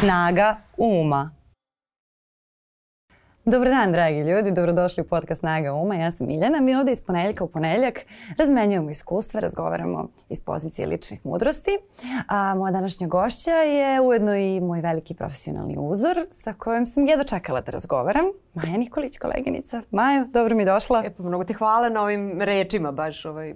Snaga uma. Dobar dan, dragi ljudi, dobrodošli u podcast Snaga Uma. Ja sam Miljana. Mi ovde iz ponedeljka u ponedeljak razmenjujemo iskustva, razgovaramo iz pozicije ličnih mudrosti. A moja današnja gošća je ujedno i moj veliki profesionalni uzor sa kojim sam jedva čekala da razgovaram. Maja Nikolić, koleginica. Majo, dobro mi došla. E, pa mnogo ti hvala na ovim rečima baš. Ovaj,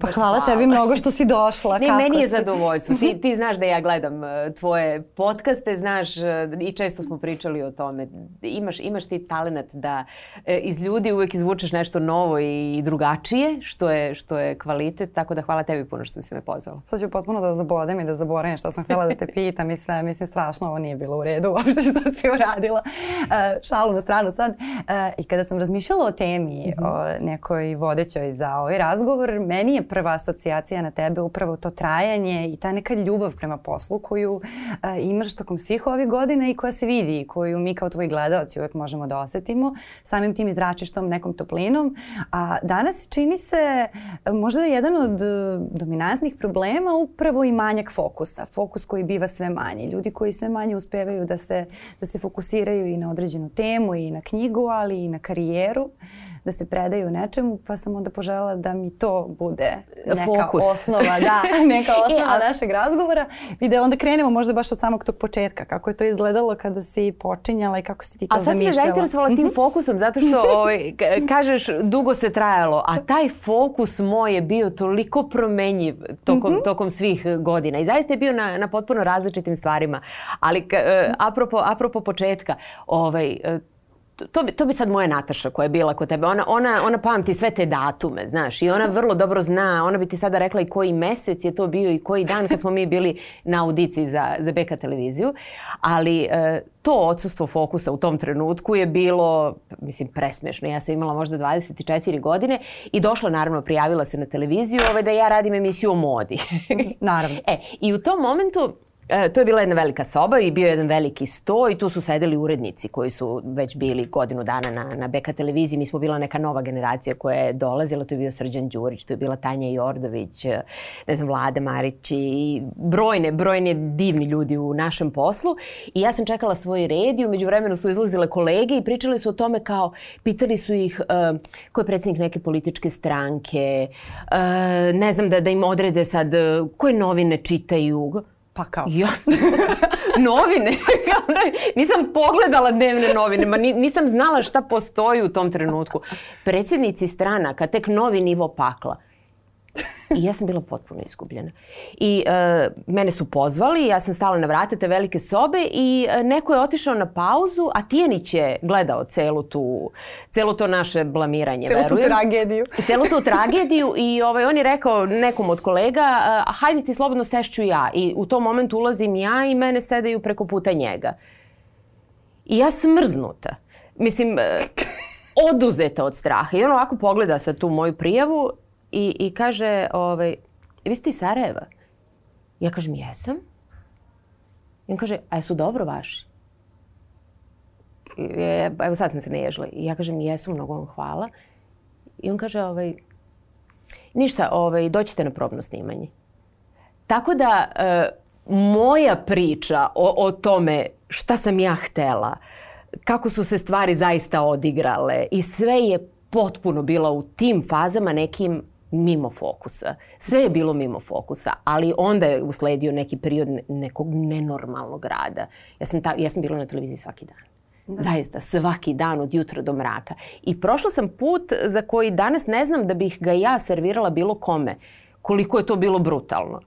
Pa hvala, tebi mnogo što si došla. Ne, Kako meni je si? zadovoljstvo. Ti, ti znaš da ja gledam e, tvoje podcaste, znaš e, i često smo pričali o tome. Imaš, imaš ti talent da e, iz ljudi uvek izvučeš nešto novo i drugačije, što je, što je kvalitet, tako da hvala tebi puno što si me pozvala. Sad ću potpuno da zabodem i da zaboravim što sam htjela da te pitam. I sve, mislim strašno ovo nije bilo u redu uopšte što si uradila. Uh, šalu na stranu sad. Uh, I kada sam razmišljala o temi, mm -hmm. o nekoj vodećoj za ovaj razgovor, meni je prva asocijacija na tebe upravo to trajanje i ta neka ljubav prema poslu koju a, eh, imaš tokom svih ovih godina i koja se vidi i koju mi kao tvoji gledalci uvek možemo da osetimo samim tim izračištom nekom toplinom. A danas čini se eh, možda jedan od eh, dominantnih problema upravo i manjak fokusa. Fokus koji biva sve manji. Ljudi koji sve manje uspevaju da se, da se fokusiraju i na određenu temu i na knjigu, ali i na karijeru da se predaju nečemu, pa sam onda poželjela da mi to bude neka fokus. osnova, da, neka e, osnova I, našeg razgovora i da onda krenemo možda baš od samog tog početka, kako je to izgledalo kada si počinjala i kako si ti to zamišljala. A sad zamišljala. si me zainteresovala s tim mhm. fokusom, zato što ovaj, kažeš dugo se trajalo, a taj fokus moj je bio toliko promenjiv tokom, mhm. tokom svih godina i zaista je bio na, na potpuno različitim stvarima. Ali e, apropo, apropo početka, ovaj, e, to bi, to bi sad moja Nataša koja je bila kod tebe, ona, ona, ona pamti sve te datume, znaš, i ona vrlo dobro zna, ona bi ti sada rekla i koji mesec je to bio i koji dan kad smo mi bili na audiciji za, za BK televiziju, ali e, to odsustvo fokusa u tom trenutku je bilo, mislim, presmešno. Ja sam imala možda 24 godine i došla, naravno, prijavila se na televiziju ovaj, da ja radim emisiju o modi. naravno. E, I u tom momentu E, to je bila jedna velika soba i bio je jedan veliki sto i tu su sedeli urednici koji su već bili godinu dana na, na BK televiziji. Mi smo bila neka nova generacija koja je dolazila. To je bio Srđan Đurić, to je bila Tanja Jordović, e, ne znam, Vlada Marić i brojne, brojne divni ljudi u našem poslu. I ja sam čekala svoj red i umeđu vremenu su izlazile kolege i pričali su o tome kao, pitali su ih uh, ko je predsednik neke političke stranke, uh, ne znam da, da im odrede sad uh, koje novine čitaju, Pa kao. Jasno. novine. nisam pogledala dnevne novine, ma nisam znala šta postoji u tom trenutku. Predsjednici stranaka, tek novi nivo pakla. I ja sam bila potpuno izgubljena. I e, mene su pozvali, ja sam stala na vrate te velike sobe i e, neko je otišao na pauzu, a Tijenić je gledao celu tu, celo to naše blamiranje, celu verujem. Celu tu tragediju. I celu tu tragediju i ovaj, on je rekao nekom od kolega, a, e, hajde ti slobodno sešću ja. I u tom momentu ulazim ja i mene sedaju preko puta njega. I ja sam mrznuta. Mislim, e, oduzeta od straha. I on ovako pogleda sad tu moju prijavu i, i kaže, ovaj, vi ste iz Sarajeva? Ja kažem, jesam. I on kaže, a su dobro vaši? I, evo sad sam se naježila. I ja kažem, jesu, mnogo vam hvala. I on kaže, ovaj, ništa, ovaj, doćete na probno snimanje. Tako da, e, moja priča o, o tome šta sam ja htela, kako su se stvari zaista odigrale i sve je potpuno bila u tim fazama nekim mimo fokusa. Sve je bilo mimo fokusa, ali onda je usledio neki period nekog nenormalnog rada. Ja sam, ta, ja sam bila na televiziji svaki dan. Da. Zaista, svaki dan od jutra do mraka. I prošla sam put za koji danas ne znam da bih ga ja servirala bilo kome. Koliko je to bilo brutalno.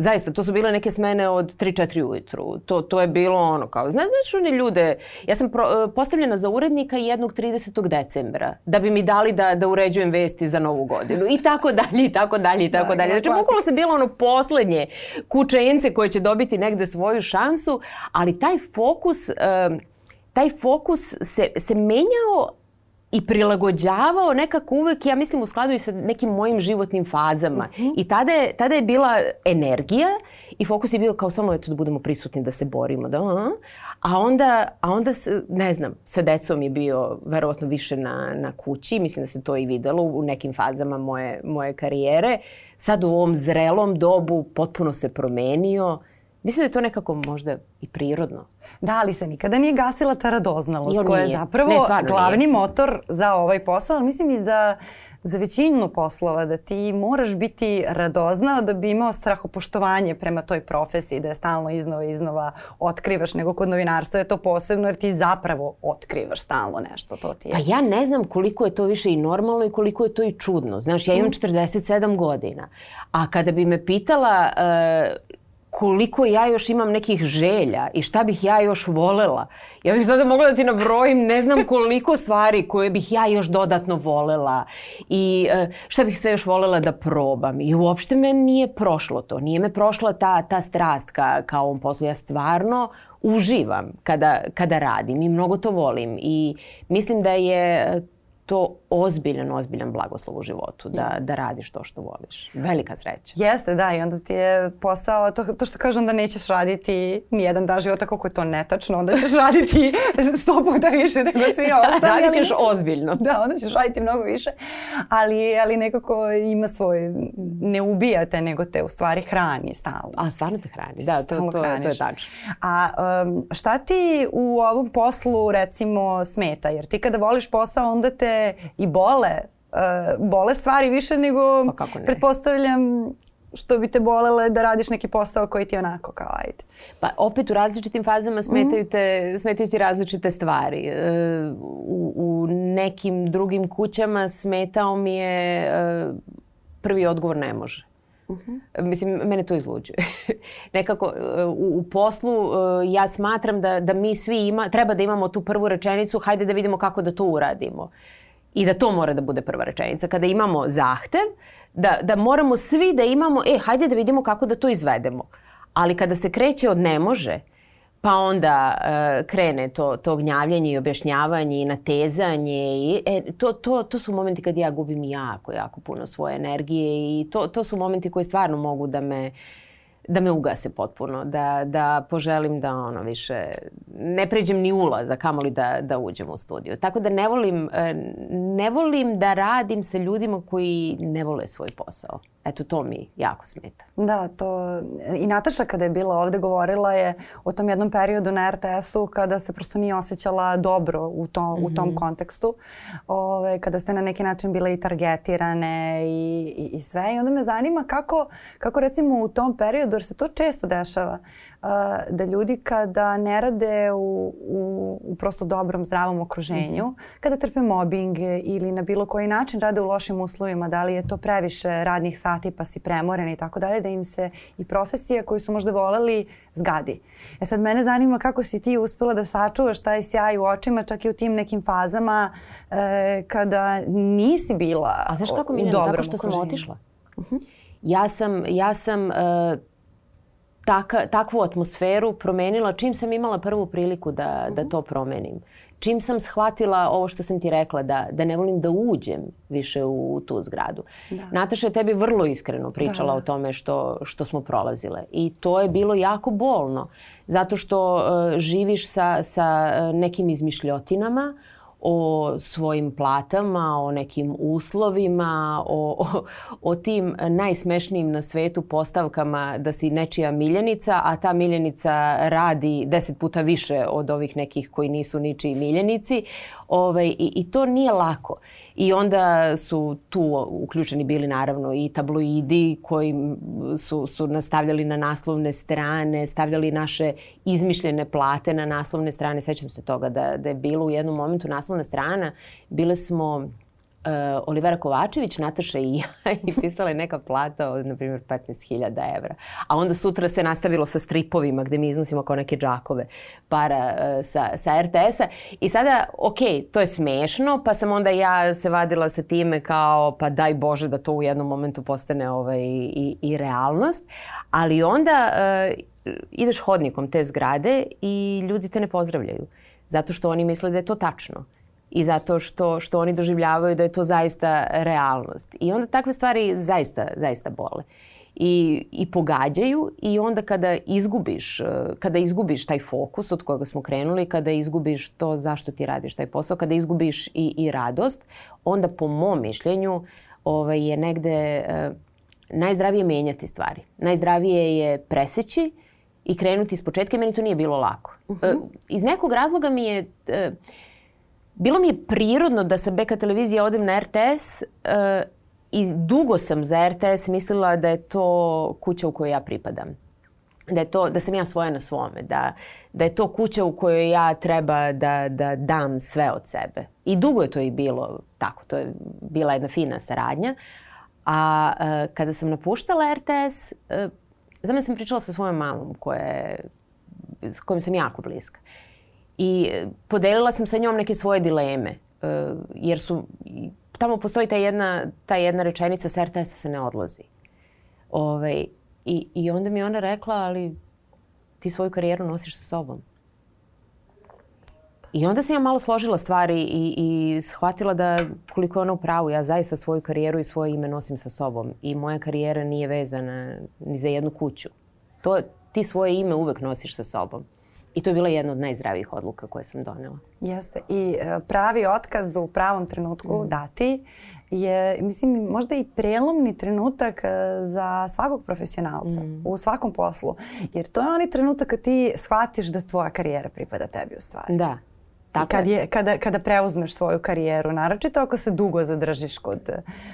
Zaista, to su bile neke smene od 3-4 ujutru. To, to je bilo ono kao, znaš, znaš oni ljude, ja sam pro, e, postavljena za urednika jednog 30. decembra, da bi mi dali da, da uređujem vesti za novu godinu. I tako dalje, i tako dalje, i da, tako da, dalje. Znači, bukvalo se bilo ono poslednje kučence koje će dobiti negde svoju šansu, ali taj fokus... Um, taj fokus se, se menjao i prilagođavao nekako uvek, ja mislim, u skladu i sa nekim mojim životnim fazama. Uh mhm. -huh. I tada je, tada je bila energija i fokus je bio kao samo eto da budemo prisutni, da se borimo. Da, a, a onda, a onda se, ne znam, sa decom je bio verovatno više na, na kući. Mislim da se to i videlo u nekim fazama moje, moje karijere. Sad u ovom zrelom dobu potpuno se promenio Mislim da je to nekako možda i prirodno. Da, ali se nikada nije gasila ta radoznalost Jel koja je zapravo ne, glavni nije. motor za ovaj posao, ali mislim i za, za većinu poslova, da ti moraš biti radoznao da bi imao strahopoštovanje prema toj profesiji, da je stalno iznova iznova otkrivaš, nego kod novinarstva je to posebno jer ti zapravo otkrivaš stalno nešto. To ti je. Pa ja ne znam koliko je to više i normalno i koliko je to i čudno. Znaš, ja imam 47 mm. godina, a kada bi me pitala uh, koliko ja još imam nekih želja i šta bih ja još volela. Ja bih sada mogla da ti nabrojim ne znam koliko stvari koje bih ja još dodatno volela i e, šta bih sve još volela da probam. I uopšte me nije prošlo to, nije me prošla ta, ta strast ka, ka ovom poslu. Ja stvarno uživam kada, kada radim i mnogo to volim i mislim da je to ozbiljan, ozbiljan blagoslov u životu, da, yes. da radiš to što voliš. Velika sreća. Jeste, da, i onda ti je posao, to, to što kažem da nećeš raditi nijedan dan života, kako je to netačno, onda ćeš raditi sto puta više nego svi da, ostali. da, radit ćeš ozbiljno. Da, onda ćeš raditi mnogo više, ali, ali nekako ima svoj, ne ubija te, nego te u stvari hrani stalno. A, stvarno te hrani, da, to, to, to, to je tačno. A um, šta ti u ovom poslu, recimo, smeta? Jer ti kada voliš posao, onda te i bole, uh, bole stvari više nego, pa kako ne? pretpostavljam, što bi te bolele da radiš neki posao koji ti onako kao ajde. Pa opet u različitim fazama smetaju, mhm. te, smetaju ti različite stvari. E, u, u nekim drugim kućama smetao mi je e, prvi odgovor ne može. Uh Mislim, mene to izluđuje. Nekako e, u, u poslu e, ja smatram da, da mi svi ima, treba da imamo tu prvu rečenicu, hajde da vidimo kako da to uradimo. Uh, I da to mora da bude prva rečenica. Kada imamo zahtev, da, da moramo svi da imamo, e, hajde da vidimo kako da to izvedemo. Ali kada se kreće od ne može, pa onda e, krene to, to gnjavljanje i objašnjavanje i natezanje. I, e, to, to, to su momenti kad ja gubim jako, jako puno svoje energije i to, to su momenti koji stvarno mogu da me, da me ugase potpuno, da, da poželim da ono više ne pređem ni ulaz, a kamoli da, da uđem u studiju. Tako da ne volim, e, ne volim da radim sa ljudima koji ne vole svoj posao. Eto, to mi jako smeta. Da, to... I Nataša kada je bila ovde govorila je o tom jednom periodu na RTS-u kada se prosto nije osjećala dobro u, to, mm -hmm. u tom mhm. kontekstu. Ove, kada ste na neki način bile i targetirane i, i, i sve. I onda me zanima kako, kako recimo u tom periodu periodu, jer se to često dešava, uh, da ljudi kada ne rade u, u, u prosto dobrom, zdravom okruženju, mhm. kada trpe mobbing ili na bilo koji način rade u lošim uslovima, da li je to previše radnih sati pa si premoren i tako dalje, da im se i profesija koju su možda voleli zgadi. E sad mene zanima kako si ti uspela da sačuvaš taj sjaj u očima, čak i u tim nekim fazama e, kada nisi bila A znaš kako mi ne, tako što okruženju. sam otišla. Uh mhm. -huh. Ja sam, ja sam uh, taka, takvu atmosferu promenila čim sam imala prvu priliku da, da to promenim. Čim sam shvatila ovo što sam ti rekla, da, da ne volim da uđem više u, u tu zgradu. Da. Nataša je tebi vrlo iskreno pričala da. o tome što, što smo prolazile. I to je bilo jako bolno, zato što uh, živiš sa, sa e, nekim izmišljotinama, uh, o svojim platama, o nekim uslovima, o, o, o tim najsmešnijim na svetu postavkama da si nečija miljenica, a ta miljenica radi deset puta više od ovih nekih koji nisu ničiji miljenici. Ovaj, i, I to nije lako. I onda su tu uključeni bili naravno i tabloidi koji su, su nastavljali na naslovne strane, stavljali naše izmišljene plate na naslovne strane. Sećam se toga da, da je bilo u jednom momentu naslovna strana. Bile smo uh, Olivera Kovačević, Nataša i ja i pisala je neka plata od, na primjer, 15.000 evra. A onda sutra se nastavilo sa stripovima gde mi iznosimo kao neke džakove para uh, sa, sa RTS-a. I sada, ok, to je smešno, pa sam onda ja se vadila sa time kao, pa daj Bože da to u jednom momentu postane ovaj, i, i realnost. Ali onda uh, ideš hodnikom te zgrade i ljudi te ne pozdravljaju. Zato što oni misle da je to tačno. Uh, i zato što, što oni doživljavaju da je to zaista realnost. I onda takve stvari zaista, zaista bole. I, i pogađaju i onda kada izgubiš, kada izgubiš taj fokus od kojega smo krenuli, kada izgubiš to zašto ti radiš taj posao, kada izgubiš i, i radost, onda po mom mišljenju ovaj, je negde e, najzdravije menjati stvari. Najzdravije je preseći i krenuti iz početka. Meni to nije bilo lako. Uh mhm. -huh. E, iz nekog razloga mi je e, bilo mi je prirodno da sa BK televizije odem na RTS e, eh, i dugo sam za RTS mislila da je to kuća u kojoj ja pripadam. Da, je to, da sam ja svoja na svome, da, da je to kuća u kojoj ja treba da, da dam sve od sebe. I dugo je to i bilo tako, to je bila jedna fina saradnja. A e, kada sam napuštala RTS, e, eh, znam da sam pričala sa svojom mamom koja je, s kojom sam jako bliska. I podelila sam sa njom neke svoje dileme, e, jer su, tamo postoji ta jedna, ta jedna rečenica sa RTS-a se ne odlazi. Ove, ovaj, i, I onda mi ona rekla, ali ti svoju karijeru nosiš sa sobom. I onda sam ja malo složila stvari i, i shvatila da koliko je ona u pravu, ja zaista svoju karijeru i svoje ime nosim sa sobom. I moja karijera nije vezana ni za jednu kuću. To, ti svoje ime uvek nosiš sa sobom. I to je bila jedna od najzdravijih odluka koje sam donela. Jeste. I e, pravi otkaz u pravom trenutku mm. dati je, mislim, možda i prelomni trenutak e, za svakog profesionalca mm. u svakom poslu. Jer to je onaj trenutak kad ti shvatiš da tvoja karijera pripada tebi u stvari. Da, Tako I kad je, kada, kada preuzmeš svoju karijeru, naročito ako se dugo zadržiš kod,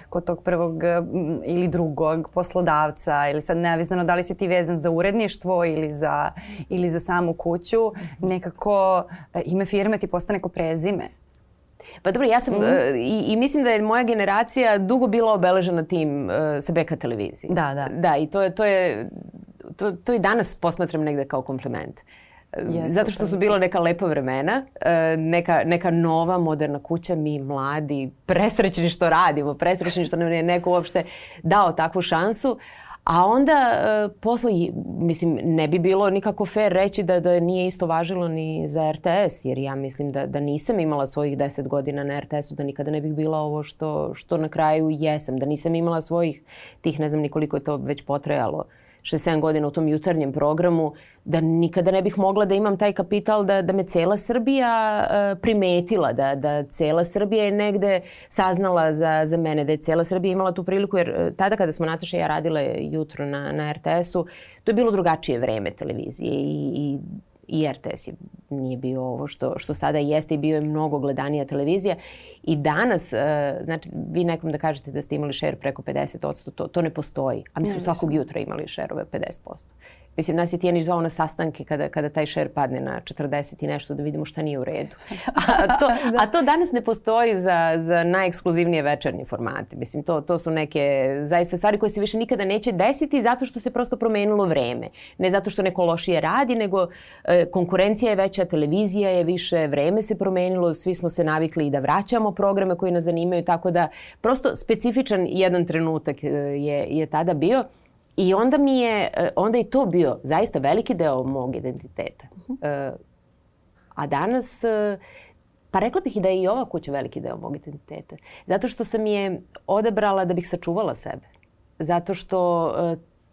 kod tog prvog mm, ili drugog poslodavca ili sad neavisno da li si ti vezan za uredništvo ili za, ili za samu kuću, nekako eh, ime firme ti postane ko prezime. Pa dobro, ja sam mm. i, i mislim da je moja generacija dugo bila obeležena tim uh, sa BK televizije. Da, da. Da, i to je, to je, to, to i danas posmatram negde kao komplement. Uh, Yes, Zato što pa su da. bila neka lepa vremena, e, neka, neka nova moderna kuća, mi mladi, presrećni što radimo, presrećni što nam je neko uopšte dao takvu šansu. A onda e, posle, mislim, ne bi bilo nikako fair reći da, da nije isto važilo ni za RTS, jer ja mislim da, da nisam imala svojih deset godina na RTS-u, da nikada ne bih bila ovo što, što na kraju jesam, da nisam imala svojih tih, ne znam nikoliko je to već potrejalo, 6-7 godina u tom jutarnjem programu, uh, da nikada ne bih mogla da imam taj kapital da, da me cela Srbija e, primetila, da, da cela Srbija je negde saznala za, za mene, da je cela Srbija imala tu priliku, jer e, tada kada smo Nataša i ja radile jutro na, na RTS-u, to je bilo drugačije vreme televizije i, i i RTS je, nije bio ovo što, što sada jeste i bio je mnogo gledanija televizija. I danas, e, znači, vi nekom da kažete da ste imali šer preko 50%, to, to ne postoji. A mi smo svakog jutra imali šerove 50%. Mislim, nas je Tijanić zvao na sastanke kada, kada taj šer padne na 40 i nešto da vidimo šta nije u redu. A to, da. a to danas ne postoji za, za najekskluzivnije večernje formate. Mislim, to, to su neke zaista stvari koje se više nikada neće desiti zato što se prosto promenilo vreme. Ne zato što neko lošije radi, nego e, konkurencija je veća, televizija je više, vreme se promenilo, svi smo se navikli i da vraćamo programe koji nas zanimaju, tako da prosto specifičan jedan trenutak e, je, je tada bio. I onda mi je, e, onda je to bio zaista veliki deo mog identiteta. Uh A danas, e, pa rekla bih i da je i ova kuća veliki deo mog identiteta. Zato što sam je odabrala da bih sačuvala sebe. Zato što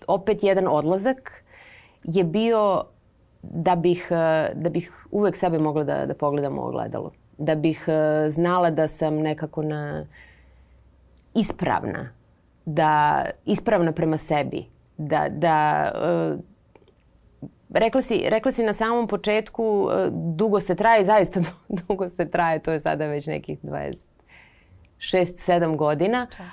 opet jedan odlazak je bio da bih, da bih uvek sebe mogla da, da pogledam u ogledalo. Da bih znala da sam nekako na ispravna, da ispravna prema sebi, da, da e, rekla si, rekla si na samom početku, e, dugo se traje, zaista dugo se traje, to je sada već nekih 26-7 godina. Čak.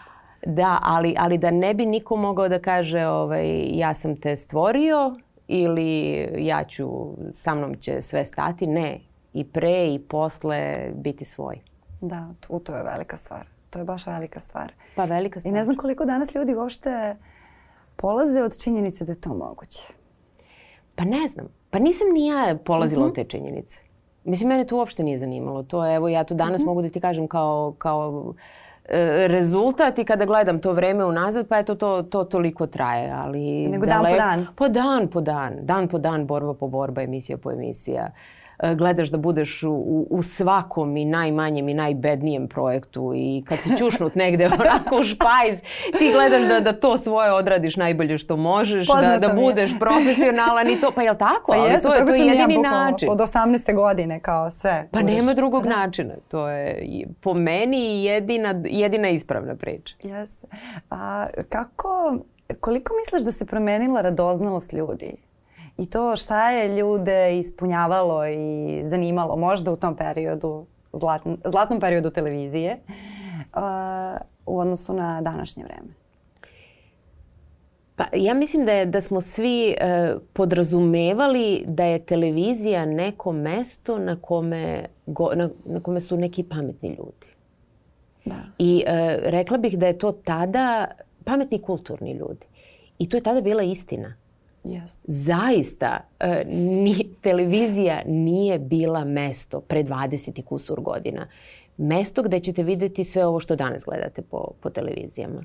Da, ali, ali da ne bi niko mogao da kaže ovaj, ja sam te stvorio ili ja ću, sa mnom će sve stati. Ne, i pre i posle biti svoj. Da, to, to je velika stvar. To je baš velika stvar. Pa velika stvar. I ne znam koliko danas ljudi uopšte uh, polaze od činjenice da je to moguće? Pa ne znam. Pa nisam ni ja polazila mm -hmm. od mhm. te činjenice. Mislim, mene to uopšte nije zanimalo. To je, evo, ja to danas mm -hmm. mogu da ti kažem kao, kao e, rezultat i kada gledam to vreme unazad, pa eto, to, to toliko traje. Ali Nego dan po dan? Po pa dan po dan. Dan po dan, borba po borba, emisija po emisija. Uh, E, gledaš da budeš u, u svakom i najmanjem i najbednijem projektu i kad si ćušnut negde onako u špajz, ti gledaš da, da to svoje odradiš najbolje što možeš, da, Poznato da, da budeš profesionalan i to, pa jel tako? Pa Ali jeste, to je, to je jedini ja način. Od 18. godine kao sve. Pa budeš. nema drugog da. načina. To je po meni jedina, jedina ispravna priča. Jeste. A kako, koliko misliš da se promenila radoznalost ljudi? i to šta je ljude ispunjavalo i zanimalo možda u tom periodu, zlatn, zlatnom periodu televizije uh, u odnosu na današnje vreme? Pa ja mislim da, je, da smo svi e, podrazumevali da je televizija neko mesto na kome, go, na, na kome su neki pametni ljudi. Da. I e, rekla bih da je to tada pametni kulturni ljudi. I to je tada bila istina. Yes. Zaista, e, ni, televizija nije bila mesto pre 20 i kusur godina. Mesto gde ćete videti sve ovo što danas gledate po, po televizijama.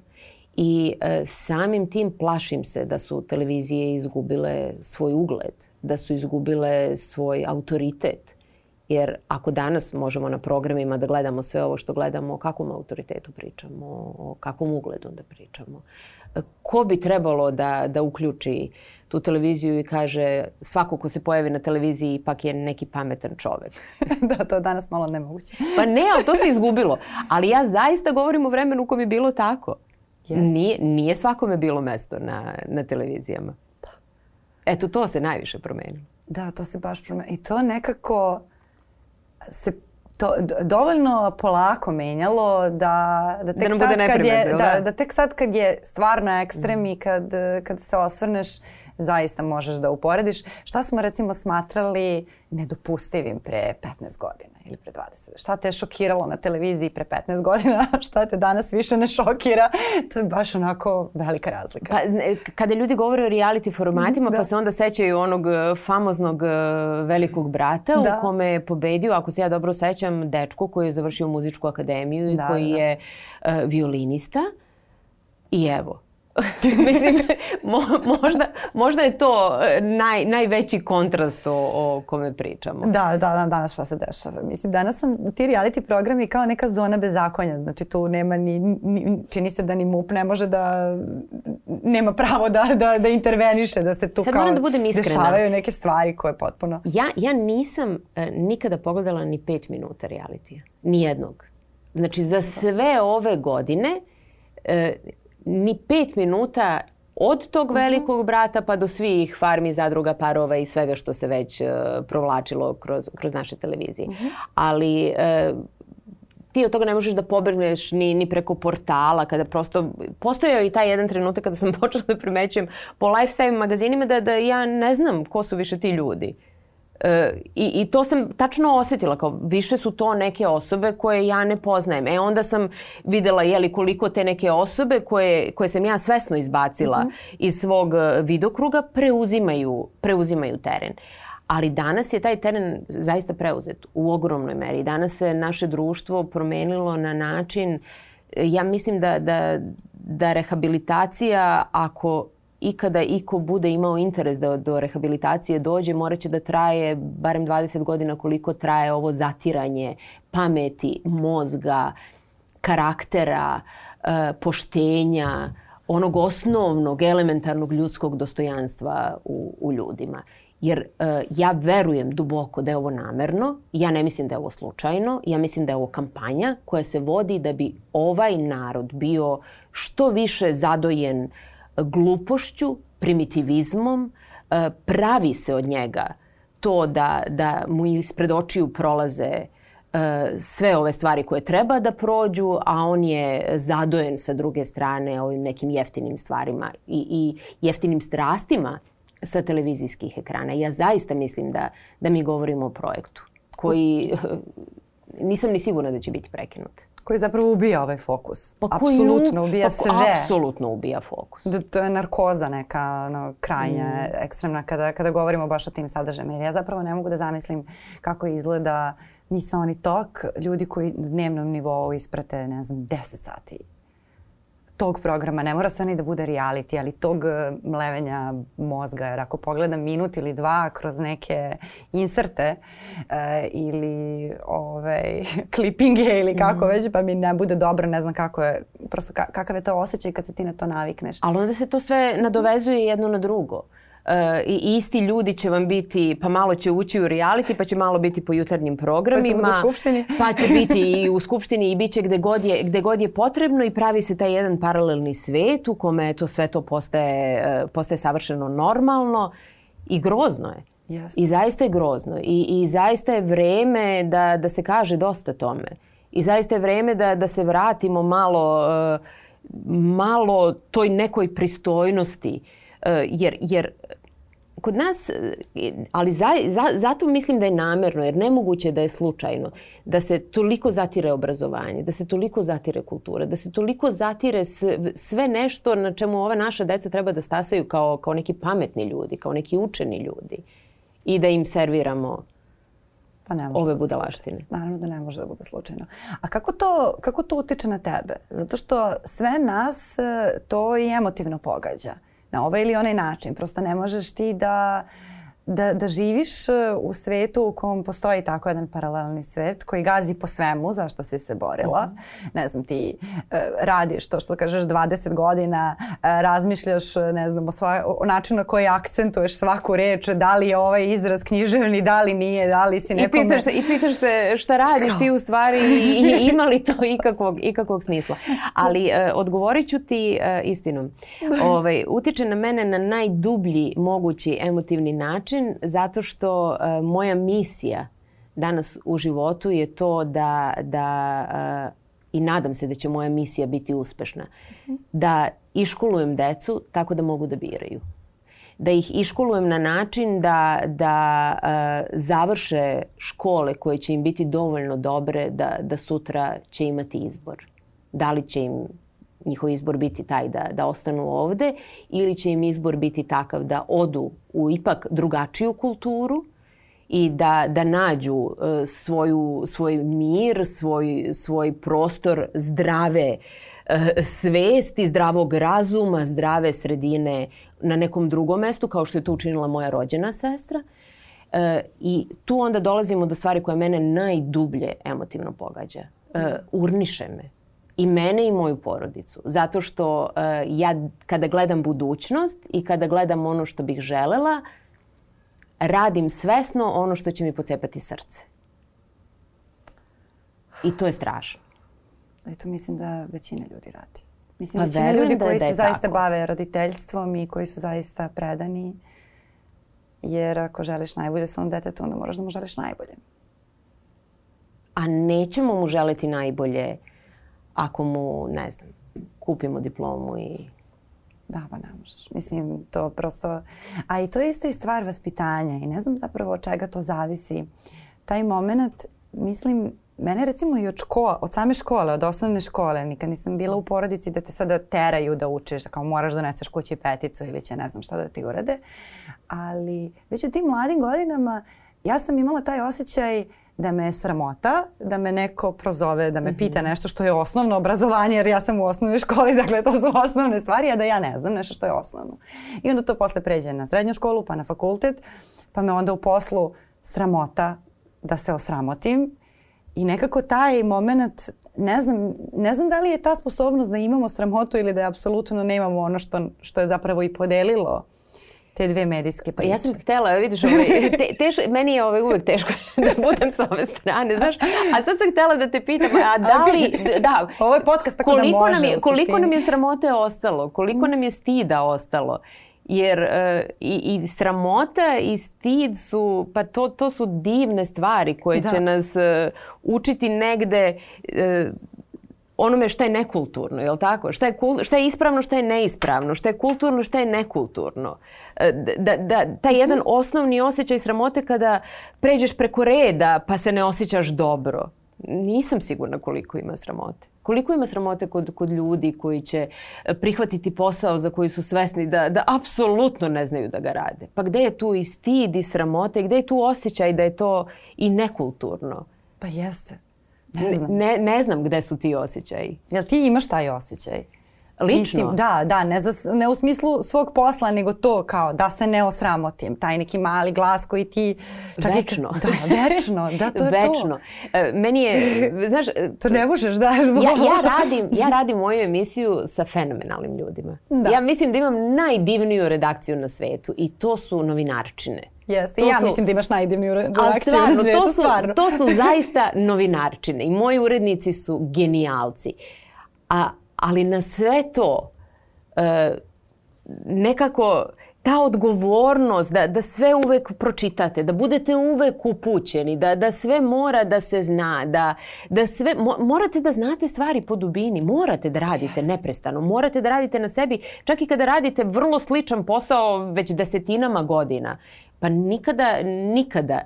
I e, samim tim plašim se da su televizije izgubile svoj ugled, da su izgubile svoj autoritet. Jer ako danas možemo na programima da gledamo sve ovo što gledamo, o kakvom autoritetu pričamo, o kakvom ugledu da pričamo. E, ko bi trebalo da, da uključi tu televiziju i kaže svako ko se pojavi na televiziji ipak je neki pametan čovek. da, to je danas malo nemoguće. pa ne, ali to se izgubilo. Ali ja zaista govorim o vremenu u kojem je bilo tako. Yes. Nije, nije svakome bilo mesto na, na televizijama. Da. Eto, to se najviše promenilo. Da, to se baš promenilo. I to nekako se to dovoljno polako menjalo da da, da tek da sad kad je da, da, da, tek sad kad je stvarno ekstrem mm. i kad kad se osvrneš zaista možeš da uporediš šta smo recimo smatrali nedopustivim pre 15 godina ili pre 20. Šta te je šokiralo na televiziji pre 15 godina, šta te danas više ne šokira, to je baš onako velika razlika. Pa, kada ljudi govore o reality formatima, da. pa se onda sećaju onog e, famoznog e, velikog brata da. u kome je pobedio, ako se ja dobro sećam, dečko koji je završio muzičku akademiju i da, koji da. da. je uh, violinista. I evo, Mislim, mo, možda, možda je to e, naj, najveći kontrast o, o kome pričamo. Da, da, da, danas šta se dešava. Mislim, danas sam ti reality programi kao neka zona bez bezakonja. Znači, tu nema ni, ni čini se da ni MUP ne može da, nema pravo da, da, da interveniše, da se tu Sad kao da budem iskrena. dešavaju neke stvari koje potpuno... Ja, ja nisam e, nikada pogledala ni pet minuta realitija. Nijednog. Znači, za sve ove godine e, ni pet minuta od tog mhm. velikog brata pa do svih farmi, zadruga, parova i svega što se već uh, provlačilo kroz, kroz naše televizije. Uh mhm. -huh. Ali uh, ti od toga ne možeš da pobegneš ni, ni preko portala, kada prosto, postojao i taj jedan trenutak kada sam počela da primećujem po lifestyle magazinima da, da ja ne znam ko su više ti ljudi i, I to sam tačno osetila, kao više su to neke osobe koje ja ne poznajem. E onda sam videla jeli, koliko te neke osobe koje, koje sam ja svesno izbacila mm -hmm. iz svog e, vidokruga preuzimaju, preuzimaju teren. Ali danas je taj teren zaista preuzet u ogromnoj meri. Danas se naše društvo promenilo na način, e, ja mislim da, da, da rehabilitacija ako i kada iko bude imao interes da do rehabilitacije dođe, moraće da traje barem 20 godina koliko traje ovo zatiranje pameti, mozga, karaktera, e, poštenja, onog osnovnog, elementarnog ljudskog dostojanstva u, u ljudima. Jer e, ja verujem duboko da je ovo namerno, ja ne mislim da je ovo slučajno, ja mislim da je ovo kampanja koja se vodi da bi ovaj narod bio što više zadojen glupošću, primitivizmom, e, pravi se od njega to da, da mu ispred očiju prolaze e, sve ove stvari koje treba da prođu, a on je zadojen sa druge strane ovim nekim jeftinim stvarima i, i jeftinim strastima sa televizijskih ekrana. Ja zaista mislim da, da mi govorimo o projektu koji nisam ni sigurna da će biti prekinut koji zapravo ubija ovaj fokus. Pa apsolutno ubija pa, sve. Apsolutno ubija fokus. Da, to je narkoza neka no, krajnja, mm. ekstremna kada, kada govorimo baš o tim sadržajima. Jer ja zapravo ne mogu da zamislim kako izgleda misaoni tok ljudi koji na dnevnom nivou isprate, ne znam, 10 sati tog programa, ne mora sve ni da bude reality, ali tog e, mlevenja mozga, jer ako pogledam minut ili dva kroz neke inserte e, ili ove, klipinge ili kako mm. već, pa mi ne bude dobro, ne znam kako je, prosto ka, kakav je to osjećaj kad se ti na to navikneš. Ali onda se to sve nadovezuje jedno na drugo. Eh, i isti ljudi će vam biti, pa malo će ući u reality, pa će malo biti po jutarnjim pa programima. Pa, skupštini. pa će biti i u skupštini i bit će gde god, je, gde god je potrebno i pravi se taj jedan paralelni svet u kome to sve to postaje, eh, postaje savršeno normalno i grozno je. Jasne. I zaista je grozno. I, i zaista je vreme da, da se kaže dosta tome. I zaista je vreme da, da se vratimo malo, eh, malo toj nekoj pristojnosti E, jer, jer kod nas, e, ali za, za, zato mislim da je namerno, jer nemoguće da je slučajno, da se toliko zatire obrazovanje, da se toliko zatire kultura, da se toliko zatire sve nešto na čemu ova naša deca treba da stasaju kao, kao neki pametni ljudi, kao neki učeni ljudi i da im serviramo Pa ne može ove da budalaštine. Slučajno. Naravno da ne može da bude slučajno. A kako to, kako to utiče na tebe? Zato što sve nas e, to i emotivno pogađa. Uh, na ovaj ili onaj način. Prosto ne možeš ti da da, da živiš e, u svetu u kom postoji tako jedan paralelni svet koji gazi po svemu zašto si se borila. Mhm. Ne znam, ti e, radiš to što kažeš 20 godina, e, razmišljaš ne znam, o, svoje, o načinu na koji akcentuješ svaku reč, da li je ovaj izraz književni, da li nije, da li si nekome... I pitaš se, i pitaš se šta radiš ti u stvari i, i ima li to ikakvog, ikakvog smisla. Ali e, odgovorit ću ti istinom. Ovaj, utiče na mene na najdublji mogući emotivni način način zato što e, moja misija danas u životu je to da, da e, i nadam se da će moja misija biti uspešna, mm -hmm. da iškolujem decu tako da mogu da biraju. Da ih iškolujem na način da, da e, završe škole koje će im biti dovoljno dobre da, da sutra će imati izbor. Da li će im njihov izbor biti taj da, da ostanu ovde ili će im izbor biti takav da odu u ipak drugačiju kulturu i da, da nađu e, svoju, svoj mir, svoj, svoj prostor zdrave e, svesti, zdravog razuma, zdrave sredine na nekom drugom mestu, kao što je to učinila moja rođena sestra. E, I tu onda dolazimo do stvari koja mene najdublje emotivno pogađa. E, urniše me i mene i moju porodicu. Zato što uh, ja kada gledam budućnost i kada gledam ono što bih želela, radim svesno ono što će mi pocepati srce. I to je strašno. I to mislim da većina ljudi radi. Mislim, pa većina ljudi da koji da se zaista bave roditeljstvom i koji su zaista predani. Jer ako želiš najbolje svom detetu, onda moraš da mu želiš najbolje. A nećemo mu želiti najbolje uh, ako mu, ne znam, kupimo diplomu i Da, pa ne možeš. Mislim, to prosto... A i to je isto i stvar vaspitanja i ne znam zapravo od čega to zavisi. Taj moment, mislim, mene recimo i od škola, od same škole, od osnovne škole, nikad nisam bila u porodici da te sada teraju da učiš, da kao moraš da doneseš kući peticu ili će ne znam šta da ti urade. Ali već u tim mladim godinama ja sam imala taj osjećaj uh, da me je sramota, da me neko prozove, da me mhm. pita nešto što je osnovno obrazovanje, jer ja sam u osnovnoj školi, dakle to su osnovne stvari, a da ja ne znam nešto što je osnovno. I onda to posle pređe na srednju školu, pa na fakultet, pa me onda u poslu sramota da se osramotim. I nekako taj moment, ne znam, ne znam da li je ta sposobnost da imamo sramotu ili da je apsolutno nemamo ono što, što je zapravo i podelilo te dve medijske priče. Ja sam htjela, vidiš, ovaj, te, teš, meni je ovaj uvek teško da budem s ove strane, znaš. A sad sam htjela da te pitam, a da li... Da, Ovo je podcast tako da koliko da može. Nam je, koliko nam je sramote ostalo, koliko nam je stida ostalo. Jer uh, i, i sramota i stid su, pa to, to su divne stvari koje da. će nas uh, učiti negde uh, onome šta je nekulturno, je li tako? Šta je, kul, šta je ispravno, šta je neispravno, šta je kulturno, šta je nekulturno. E, da, da, taj mhm. jedan osnovni osjećaj sramote kada pređeš preko reda pa se ne osjećaš dobro. Nisam sigurna koliko ima sramote. Koliko ima sramote kod, kod ljudi koji će e, prihvatiti posao za koji su svesni da, da apsolutno ne znaju da ga rade. Pa gde je tu i stid i sramote, gde je tu osjećaj da je to i nekulturno? Pa jeste. Ne znam. Ne, ne znam gde su ti osjećaji. Jel ti imaš taj osjećaj? Lično? Mislim, da, da, ne, za, ne u smislu svog posla, nego to kao da se ne osramotim, taj neki mali glas koji ti... Čak večno. I, da, večno, da, to je večno. to. E, meni je, znaš... E, to ne možeš, da, zbog ja, ja, radim, ja radim moju emisiju sa fenomenalnim ljudima. Da. Ja mislim da imam najdivniju redakciju na svetu i to su novinarčine Jeste, ja su, mislim da imaš najdivniju reakciju stvarno, na svijetu, to su, stvarno. To su zaista novinarčine i moji urednici su genijalci. A, ali na sve to e, nekako ta odgovornost da, da sve uvek pročitate, da budete uvek upućeni, da, da sve mora da se zna, da, da sve, mo, morate da znate stvari po dubini, morate da radite yes. neprestano, morate da radite na sebi, čak i kada radite vrlo sličan posao već desetinama godina. Pa nikada, nikada,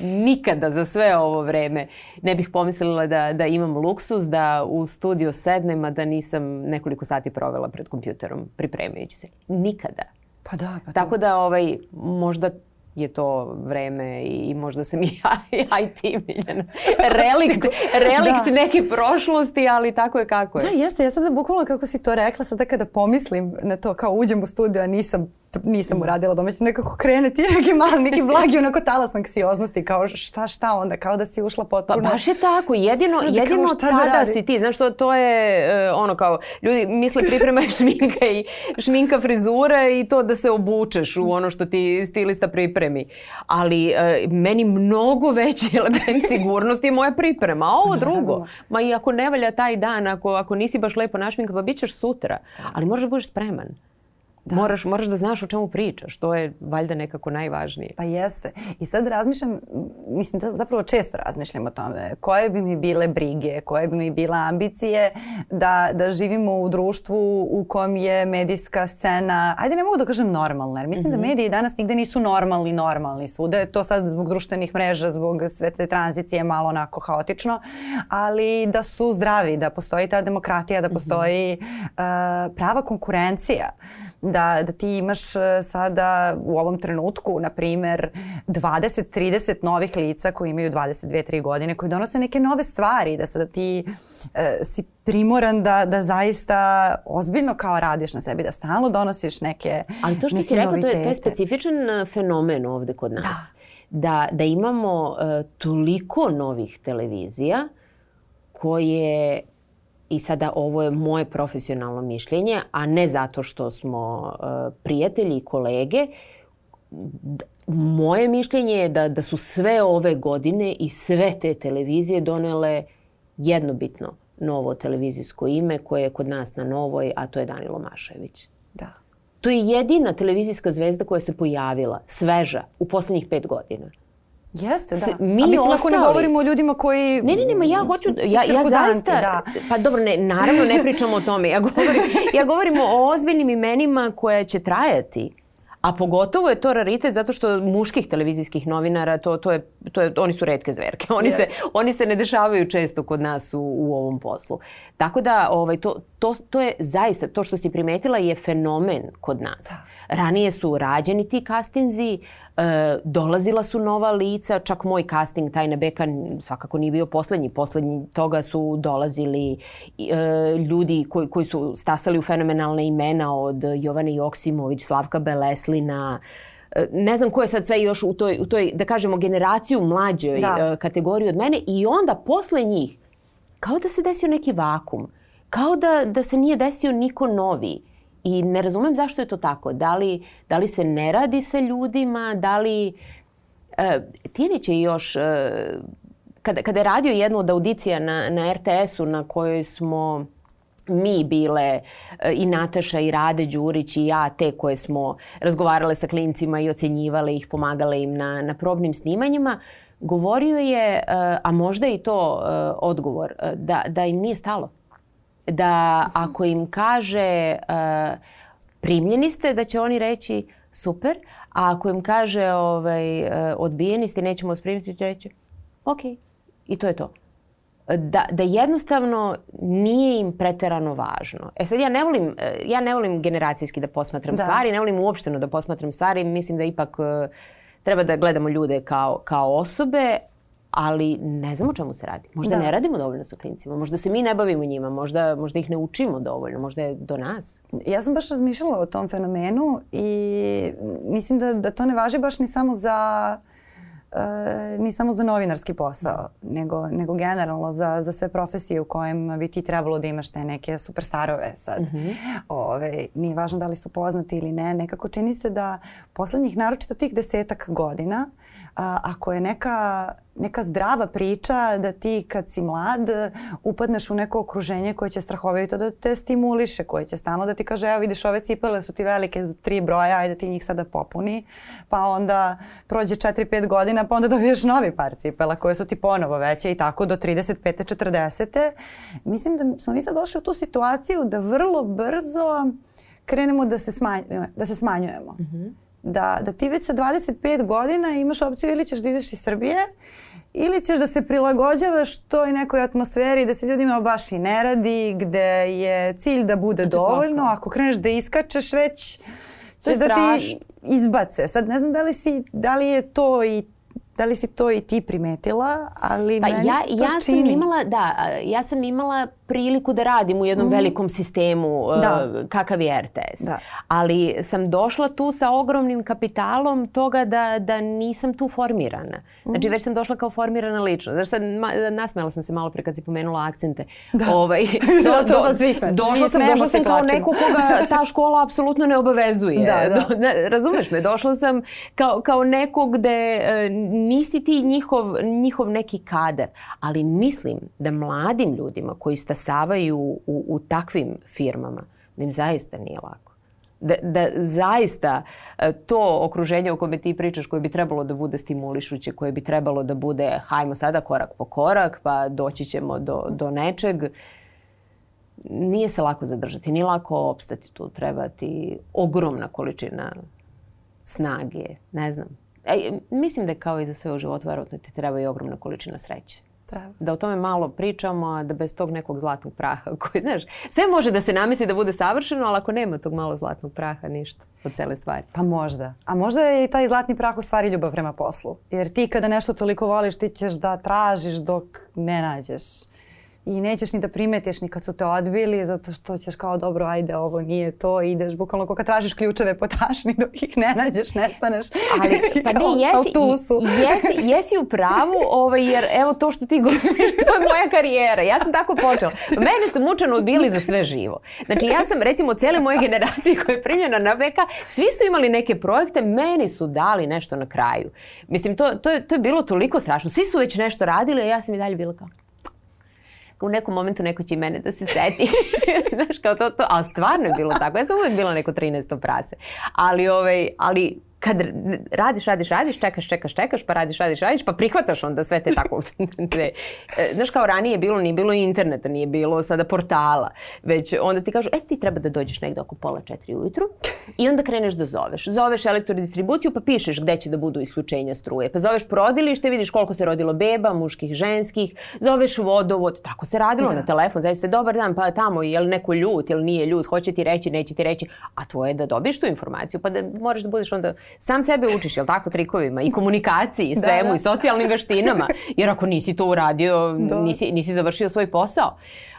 nikada za sve ovo vreme ne bih pomislila da, da imam luksus da u studio sednem, a da nisam nekoliko sati provela pred kompjuterom pripremajući se. Nikada. Pa da, pa Tako da ovaj, možda je to vreme i možda sam i ja i ti Miljana. Relikt, relikt da. neke prošlosti, ali tako je kako je. Da, jeste. Ja sada bukvalno kako si to rekla, sada kada pomislim na to kao uđem u studio, a nisam nisam uradila da. domaćinu, nekako krene ti neki mali, neki blagi, onako talas anksioznosti, kao šta, šta onda, kao da si ušla potpuno. Pa baš je tako, jedino, Sad, jedino da tada da si ti, znaš to, to je uh, ono kao, ljudi misle priprema je šminka i šminka frizura i to da se obučeš u ono što ti stilista pripremi. Ali uh, meni mnogo veći element sigurnosti je moja priprema, a ovo drugo, ma i ako ne valja taj dan, ako, ako nisi baš lepo našminka, pa bit ćeš sutra, da. ali moraš da budeš spreman. Da. Moraš, moraš da znaš o čemu pričaš. To je valjda nekako najvažnije. Pa jeste. I sad razmišljam, mislim da zapravo često razmišljam o tome. Koje bi mi bile brige, koje bi mi bile ambicije da, da živimo u društvu u kom je medijska scena, ajde ne mogu da kažem normalna, jer mislim mm -hmm. da mhm. mediji danas nigde nisu normalni, normalni su. Da je to sad zbog društvenih mreža, zbog sve te tranzicije malo onako haotično, ali da su zdravi, da postoji ta demokratija, da mhm. postoji mm -hmm. uh, prava konkurencija da, da ti imaš e, sada u ovom trenutku, na primer, 20-30 novih lica koji imaju 22-3 godine, koji donose neke nove stvari, da sada ti e, si primoran da, da zaista ozbiljno kao radiš na sebi, da stalno donosiš neke Ali to što si rekla, to je, to je specifičan e, fenomen ovde kod da. nas. Da. Da, da imamo uh, toliko novih televizija koje i sada ovo je moje profesionalno mišljenje, a ne zato što smo uh, prijatelji i kolege, moje mišljenje je da, da su sve ove godine i sve te televizije donele jednobitno novo televizijsko ime koje je kod nas na novoj, a to je Danilo Mašević. Da. To je jedina televizijska zvezda koja se pojavila, sveža, u poslednjih pet godina. Jeste, da. S, mi A mislim, ostali, ako ne govorimo o ljudima koji... Ne, ne, ne, ma ja hoću... Ja, ja zaista... Da. Pa dobro, ne, naravno ne pričamo o tome. Ja govorim, ja govorim o ozbiljnim imenima koje će trajati. A pogotovo je to raritet zato što muških televizijskih novinara, to, to je, to je, oni su redke zverke. Oni, yes. se, oni se ne dešavaju često kod nas u, u ovom poslu. Tako da ovaj, to, to, to je zaista, to što si primetila je fenomen kod nas. Da. Ranije su rađeni ti kastinzi, e, dolazila su nova lica, čak moj casting Tajna Beka svakako nije bio poslednji. Poslednji toga su dolazili e, ljudi koji, koji su stasali u fenomenalne imena od Jovane Joksimović, Slavka Beleslina, e, ne znam ko je sad sve još u toj, u toj da kažemo, generaciju mlađoj da. E, kategoriji od mene i onda posle njih, kao da se desio neki vakum kao da, da se nije desio niko novi. I ne razumem zašto je to tako. Da li, da li se ne radi sa ljudima, da li... E, Tijanić je još... E, kada, kada je radio jednu od audicija na, na RTS-u na kojoj smo mi bile e, i Nataša i Rade Đurić i ja, te koje smo razgovarale sa klincima i ocenjivale ih, pomagale im na, na probnim snimanjima, govorio je, e, a možda i to e, odgovor, da, da im nije stalo da ako im kaže uh, primljeni ste, da će oni reći super, a ako im kaže ovaj, uh, odbijeni ste, nećemo vas primiti, će reći ok, i to je to. Da, da jednostavno nije im preterano važno. E sad ja ne volim, e, ja ne volim generacijski da posmatram da. stvari, ne volim uopšteno da posmatram stvari, mislim da ipak uh, treba da gledamo ljude kao, kao osobe, ali ne znamo čemu se radi. Možda da. ne radimo dovoljno sa klincima, možda se mi ne bavimo njima, možda, možda ih ne učimo dovoljno, možda je do nas. Ja sam baš razmišljala o tom fenomenu i mislim da, da to ne važi baš ni samo za E, ni samo za novinarski posao, da. nego, nego generalno za, za sve profesije u kojem bi ti trebalo da imaš te neke superstarove sad. Mm -hmm. Ove, nije važno da li su poznati ili ne. Nekako čini se da poslednjih, naročito tih desetak godina, a, ako je neka neka zdrava priča da ti kad si mlad eh, upadneš u neko okruženje koje će strahovito da te stimuliše, koje će stalno da ti kaže evo vidiš ove cipele su ti velike za tri broja, ajde ti njih sada popuni. Pa onda prođe 4-5 godina pa onda dobiješ novi par cipela koje su ti ponovo veće i tako do 35. 40. Mislim da smo mi sad došli u tu situaciju da vrlo brzo krenemo da se, smanj, da se smanjujemo. Mm -hmm Da, da ti već sa 25 godina imaš opciju ili ćeš da ideš iz Srbije ili ćeš da se prilagođavaš toj nekoj atmosferi da se ljudima baš i ne radi, gde je cilj da bude dovoljno, ako kreneš da iskačeš već će da ti izbace. Sad ne znam da li, si, da li je to i Da li si to i ti primetila, ali pa meni ja, se to ja čini. Sam imala, da, ja sam imala priliku da radim u jednom mm. velikom sistemu e, da. kakav je RTS. Da. Ali sam došla tu sa ogromnim kapitalom toga da, da nisam tu formirana. Mm. Znači mhm. već sam došla kao formirana lično. Znači sad ma, nasmela sam se malo pre kad si pomenula akcente. Da. Ovaj, do, do, to svi sme. Došla sam, došla da sam kao plačimo. neko koga ta škola apsolutno ne obavezuje. Da, da. Do, ne, razumeš me, došla sam kao, kao nekog gde e, nisi ti njihov, njihov neki kadar, Ali mislim da mladim ljudima koji sta izglasavaju u, u takvim firmama, da im zaista nije lako. Da, da zaista e, to okruženje o kome ti pričaš koje bi trebalo da bude stimulišuće, koje bi trebalo da bude hajmo sada korak po korak pa doći ćemo do, do nečeg, nije se lako zadržati, nije lako opstati tu, treba ti ogromna količina snage, ne znam. E, mislim da kao i za sve u životu, verovatno ti treba i ogromna količina sreće. Treba. Da o tome malo pričamo, da bez tog nekog zlatnog praha koji, znaš, sve može da se namisli da bude savršeno, ali ako nema tog malo zlatnog praha, ništa od cele stvari. Pa možda. A možda je i taj zlatni prah u stvari ljubav prema poslu. Jer ti kada nešto toliko voliš, ti ćeš da tražiš dok ne nađeš i nećeš ni da primetiš ni kad su te odbili zato što ćeš kao dobro ajde ovo nije to ideš bukvalno kao kad tražiš ključeve po tašni dok ih ne nađeš nestaneš ali pa ne jesi, i, jesi, jesi u pravu ovaj, jer evo to što ti govoriš to je moja karijera ja sam tako počela mene su mučano odbili za sve živo znači ja sam recimo cijele moje generacije koja je primljena na BK svi su imali neke projekte meni su dali nešto na kraju mislim to, to, je, to je bilo toliko strašno svi su već nešto radili a ja sam i dalje bila kao u nekom momentu neko će i mene da se seti. Znaš, kao to, to, a stvarno je bilo tako. Ja sam uvijek bila neko 13. prase. Ali, ovaj, ali kad radiš, radiš, radiš, čekaš, čekaš, čekaš, pa radiš, radiš, radiš, pa prihvataš onda sve te tako. ne. E, znaš, kao ranije bilo, nije bilo interneta, nije bilo sada portala, već onda ti kažu, e, ti treba da dođeš negde oko pola četiri ujutru i onda kreneš da zoveš. Zoveš elektrodistribuciju pa pišeš gde će da budu isključenja struje. Pa zoveš porodilište, vidiš koliko se rodilo beba, muških, ženskih, zoveš vodovod, tako se radilo da. na telefon, zaista dobar dan, pa tamo, je li neko ljut, je li nije ljut, hoće ti reći, neće ti reći, a tvoje da dobiješ tu informaciju, pa da moraš da budeš onda sam sebe učiš, jel tako, trikovima i komunikaciji i da, svemu da, da. i socijalnim veštinama. Jer ako nisi to uradio, da. nisi, nisi završio svoj posao.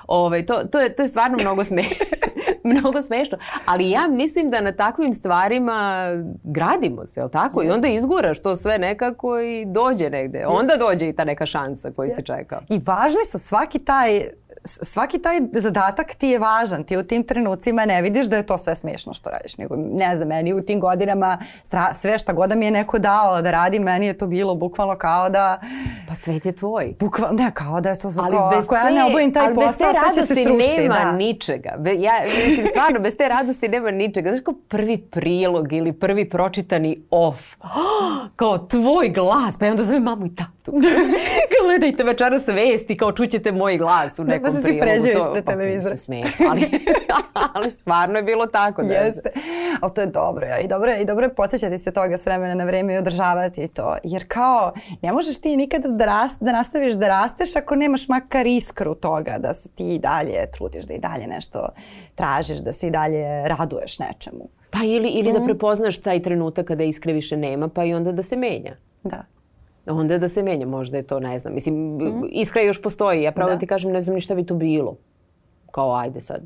Ove, to, to, je, to je stvarno mnogo sme, mnogo smešno. Ali ja mislim da na takvim stvarima gradimo se, jel tako? Yes. I onda izguraš to sve nekako i dođe negde. Onda dođe i ta neka šansa koju yes. si čekao. I važni su svaki taj svaki taj zadatak ti je važan, ti u tim trenucima ne vidiš da je to sve smešno što radiš, nego ne znam, meni u tim godinama sve šta god da mi je neko dao da radi, meni je to bilo bukvalno kao da... Pa svet je tvoj. Bukvalno, ne, kao da je to za ali kao, ako ja ne obavim taj posao, sve će se srušiti. nema da. ničega. Be, ja, mislim, stvarno, bez te radosti nema ničega. Znaš kao prvi prilog ili prvi pročitani off, oh, kao tvoj glas, pa ja onda zovem mamu i tatu. gledajte večeras vesti kao čućete moj glas u pa nekom prilogu. Da si pređeo ispred televizora. Pa, ali, ali stvarno je bilo tako. Da Jeste. Ali to je dobro. Ja. I dobro je, i dobro je podsjećati se toga s vremena na vreme i održavati to. Jer kao, ne možeš ti nikada da, rast, da nastaviš da rasteš ako nemaš makar iskru toga da se ti i dalje trudiš, da i dalje nešto tražiš, da se i dalje raduješ nečemu. Pa ili, ili mm. da mhm. prepoznaš taj trenutak kada iskre više nema, pa i onda da se menja. Da onda da se menja, možda je to, ne znam. Mislim, mm iskra još postoji, ja pravo da. ti kažem ne znam ni šta bi to bilo. Kao ajde sad.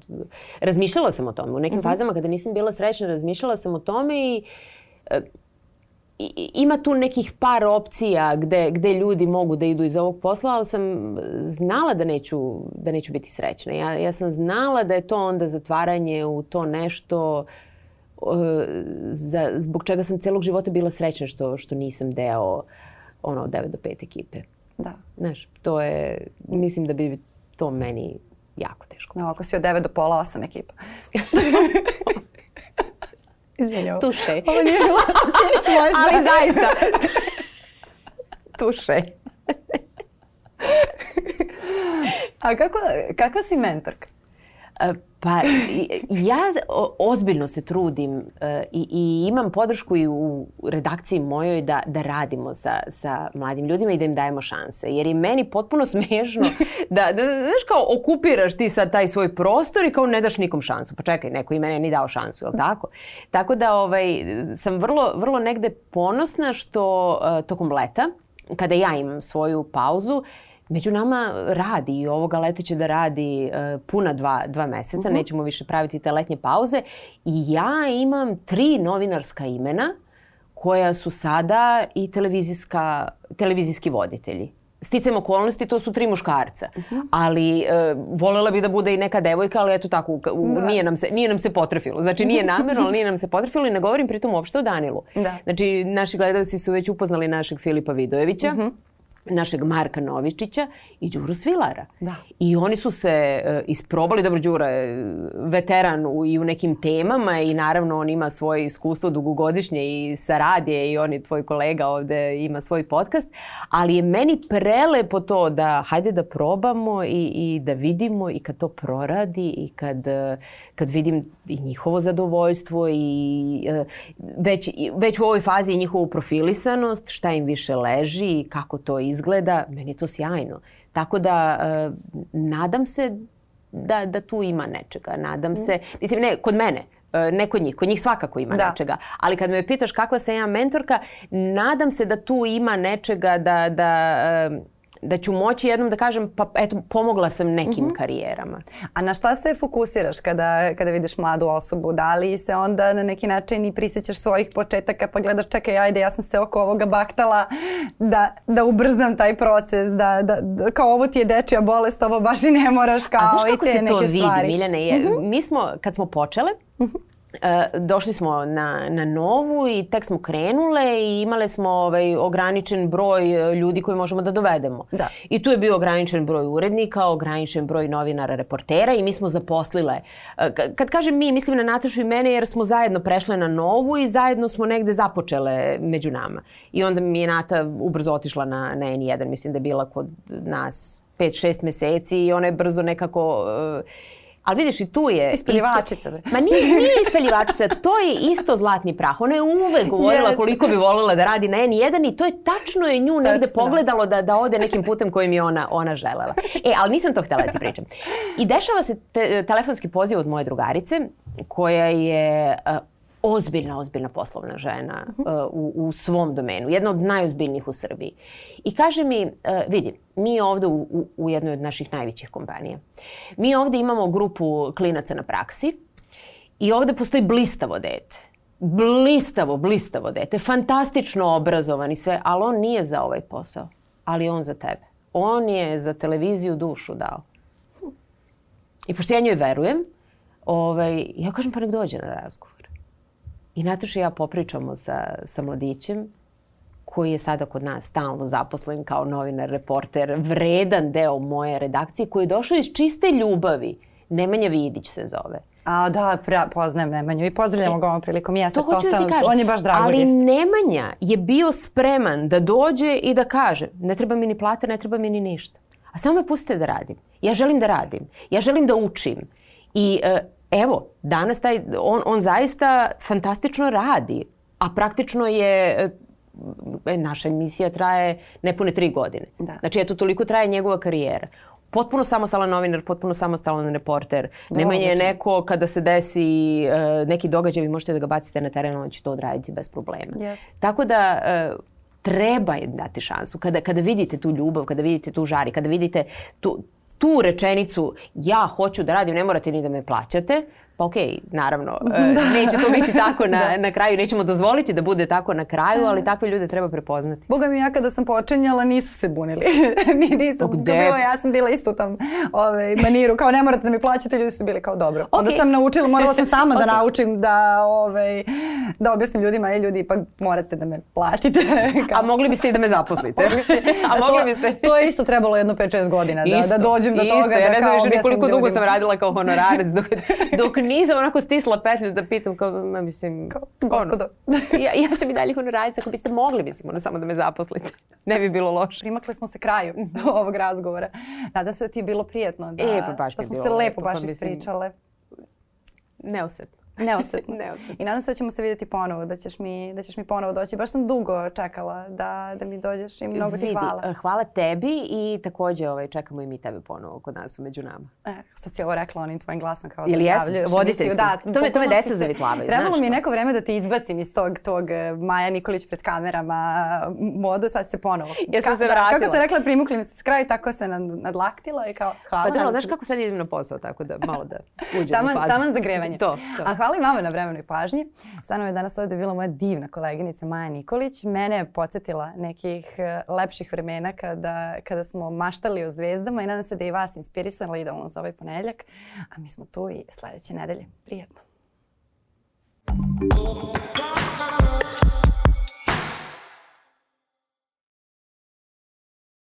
Razmišljala sam o tome, u nekim mm -hmm. fazama kada nisam bila srećna, razmišljala sam o tome e, i i, ima tu nekih par opcija gde, gde ljudi mogu da idu iz ovog posla, ali sam znala da neću, da neću biti srećna. Ja, ja sam znala da je to onda zatvaranje u to nešto uh, za, zbog čega sam celog života bila srećna što, što nisam deo uh, ono 9 do 5 ekipe. Da. Znaš, to je, mislim da bi to meni jako teško. No, ako si od 9 do pola 8 ekipa. Izvini ovo. Tuše. Ovo nije bilo svoje Ali zaista. Tuše. A kako, kakva si mentorka? Uh, Pa ja ozbiljno se trudim e, i, i imam podršku i u redakciji mojoj da, da radimo sa, sa mladim ljudima i da im dajemo šanse. Jer je meni potpuno smešno da, da, znaš kao okupiraš ti sad taj svoj prostor i kao ne daš nikom šansu. Pa čekaj, neko i mene ni dao šansu, jel tako? Tako da ovaj, sam vrlo, vrlo negde ponosna što uh, tokom leta kada ja imam svoju pauzu, uh, među nama radi i ovoga leta će da radi e, puna dva, dva meseca, uh mhm. -huh. nećemo više praviti te letnje pauze i ja imam tri novinarska imena koja su sada i televizijska, televizijski voditelji. Sticajem okolnosti, to su tri muškarca. Uh mhm. -huh. Ali e, volela bi da bude i neka devojka, ali eto tako, u, da. nije, nam se, nije nam se potrefilo. Znači nije namerno, ali nije nam se potrefilo i ne govorim pritom uopšte o Danilu. Da. Znači naši gledalci su već upoznali našeg Filipa Vidojevića. Uh mhm. -huh našeg Marka Novičića i Đuru Svilara. Da. I oni su se e, isprobali, dobro Đura je veteran u, i u nekim temama i naravno on ima svoje iskustvo dugogodišnje i saradje i on je tvoj kolega ovde ima svoj podcast, ali je meni prelepo to da hajde da probamo i, i da vidimo i kad to proradi i kad, e, kad vidim i njihovo zadovoljstvo i e, već, već u ovoj fazi i njihovu profilisanost, šta im više leži i kako to iz izgleda, meni je to sjajno. Tako da uh, nadam se da, da tu ima nečega. Nadam mm. se, mislim ne, kod mene, eh, ne kod njih, kod njih svakako ima da. nečega. Ali kad me pitaš kakva sam ja mentorka, nadam se da tu ima nečega da, da eh, da ću moći jednom da kažem pa eto pomogla sam nekim mm -hmm. karijerama. A na šta se fokusiraš kada, kada vidiš mladu osobu? Da li se onda na neki način i prisjećaš svojih početaka pa gledaš čekaj ajde ja sam se oko ovoga baktala da, da ubrzam taj proces, da, da, da kao ovo ti je dečija bolest, ovo baš i ne moraš kao i te neke stvari. A znaš kako se to vidi Miljane? Je, mm -hmm. Mi smo kad smo počele uh mhm. -huh E, došli smo na, na novu i tek smo krenule i imale smo ovaj, ograničen broj e, ljudi koji možemo da dovedemo. Da. I tu je bio ograničen broj urednika, ograničen broj novinara, reportera i mi smo zaposlile. E, kad kažem mi, mislim na Natašu i mene jer smo zajedno prešle na novu i zajedno smo negde započele među nama. I onda mi je Nata ubrzo otišla na, na N1, mislim da je bila kod nas 5-6 meseci i ona je brzo nekako... Uh, Ali vidiš i tu je... Ispeljivačica. To, ma nije, nije ispeljivačica, to je isto zlatni prah. Ona je uvek govorila yes. koliko bi voljela da radi na N1 i to je tačno je nju negde tačno. Da. pogledalo da, da ode nekim putem kojim je ona, ona želela. E, ali nisam to htela da ti pričam. I dešava se te, telefonski poziv od moje drugarice koja je uh, ozbiljna, ozbiljna poslovna žena uh u, u svom domenu. Jedna od najozbiljnijih u Srbiji. I kaže mi, eh, vidi, mi ovde u, u, u jednoj od naših najvećih kompanija, mi ovde imamo grupu klinaca na praksi i ovde postoji blistavo dete blistavo, blistavo dete, fantastično obrazovan i sve, ali on nije za ovaj posao, ali on za tebe. On je za televiziju dušu dao. I pošto ja njoj verujem, ovaj, ja kažem pa nek dođe na razgovor. I Nataša i ja popričamo sa, sa mladićem koji je sada kod nas stalno zaposlen kao novinar, reporter, vredan deo moje redakcije, koji je došao iz čiste ljubavi. Nemanja Vidić se zove. A da, pra, poznajem Nemanju i pozdravljamo e, ga ovom prilikom. Ja to hoću total, da on je baš dragulist. Ali Nemanja je bio spreman da dođe i da kaže ne treba mi ni plata, ne treba mi ni ništa. A samo me pustite da radim. Ja želim da radim. Ja želim da učim. I uh, evo, danas taj, on, on zaista fantastično radi, a praktično je e, e, naša emisija traje nepune tri godine. Da. Znači, eto, toliko traje njegova karijera potpuno samostalan novinar, potpuno samostalan reporter. Da, Nemanje je znači- neko kada se desi uh, neki događaj, vi možete da ga bacite na teren, on će to odraditi bez problema. Jeste. Tako da uh, treba im dati šansu. Kada, kada vidite tu ljubav, kada vidite tu žari, kada vidite tu, tu rečenicu ja hoću da radim, ne morate ni da me plaćate, Pa okej, okay, naravno, e, da. neće to biti tako na, da. na kraju, nećemo dozvoliti da bude tako na kraju, ali da. takve ljude treba prepoznati. Boga mi ja kada sam počinjala nisu se bunili. Nisam, pa Gde? Bilo, ja sam bila isto u tom ovaj, maniru, kao ne morate da mi plaćate, ljudi su bili kao dobro. Okay. Onda sam naučila, morala sam sama da okay. da naučim da, ovaj, da objasnim ljudima, e ljudi, ipak morate da me platite. kao. A mogli biste i da me zaposlite. A, mogli A to, biste. To je isto trebalo jedno 5-6 godina, isto, da, da dođem do isto. toga. Ja da ne znam više koliko dugo sam radila kao honorarec dok, dok nisam onako stisla petlju da pitam kao, ma mislim... Kao, gospodo. ja, ja sam i dalje honorarica, ako biste mogli, mislim, ono, samo da me zaposlite. Ne bi bilo loše. Primakli smo se kraju mhm. ovog razgovora. Nada se da ti je bilo prijetno. Da, e, pa baš da smo se lepo, pa baš pa ispričale. Mislim, neosetno. Neosetno. Neosetno. I nadam se da ćemo se videti ponovo, da ćeš mi, da ćeš mi ponovo doći. Baš sam dugo čekala da, da mi dođeš i mnogo ti Vidi, hvala. Eh, hvala tebi i takođe ovaj, čekamo i mi tebe ponovo kod nas u među nama. E, sad si ovo rekla onim tvojim glasom kao da Ili da znači, vodite da, to me, to me deca zavitlavaju. Trebalo mi je neko vreme da te izbacim iz tog, tog eh, Maja Nikolić pred kamerama eh, modu, sad se ponovo. Ja sam se vratila. Da, kako sam rekla, primukli mi se s kraju, tako se nad, nadlaktila i kao pa hvala. Pa dobro, znaš kako sad idem na posao, tako da malo da uđem taman, u fazu. Taman zagrevanje. To, to. A, hvala i vama na vremenoj pažnji. Sa nama je danas ovde bila moja divna koleginica Maja Nikolić. Mene je podsjetila nekih e, lepših vremena kada, kada smo maštali o zvezdama i nadam se da je i vas inspirisala idealno za ovaj ponedljak. A mi smo tu i sledeće nedelje. Prijetno. Oh,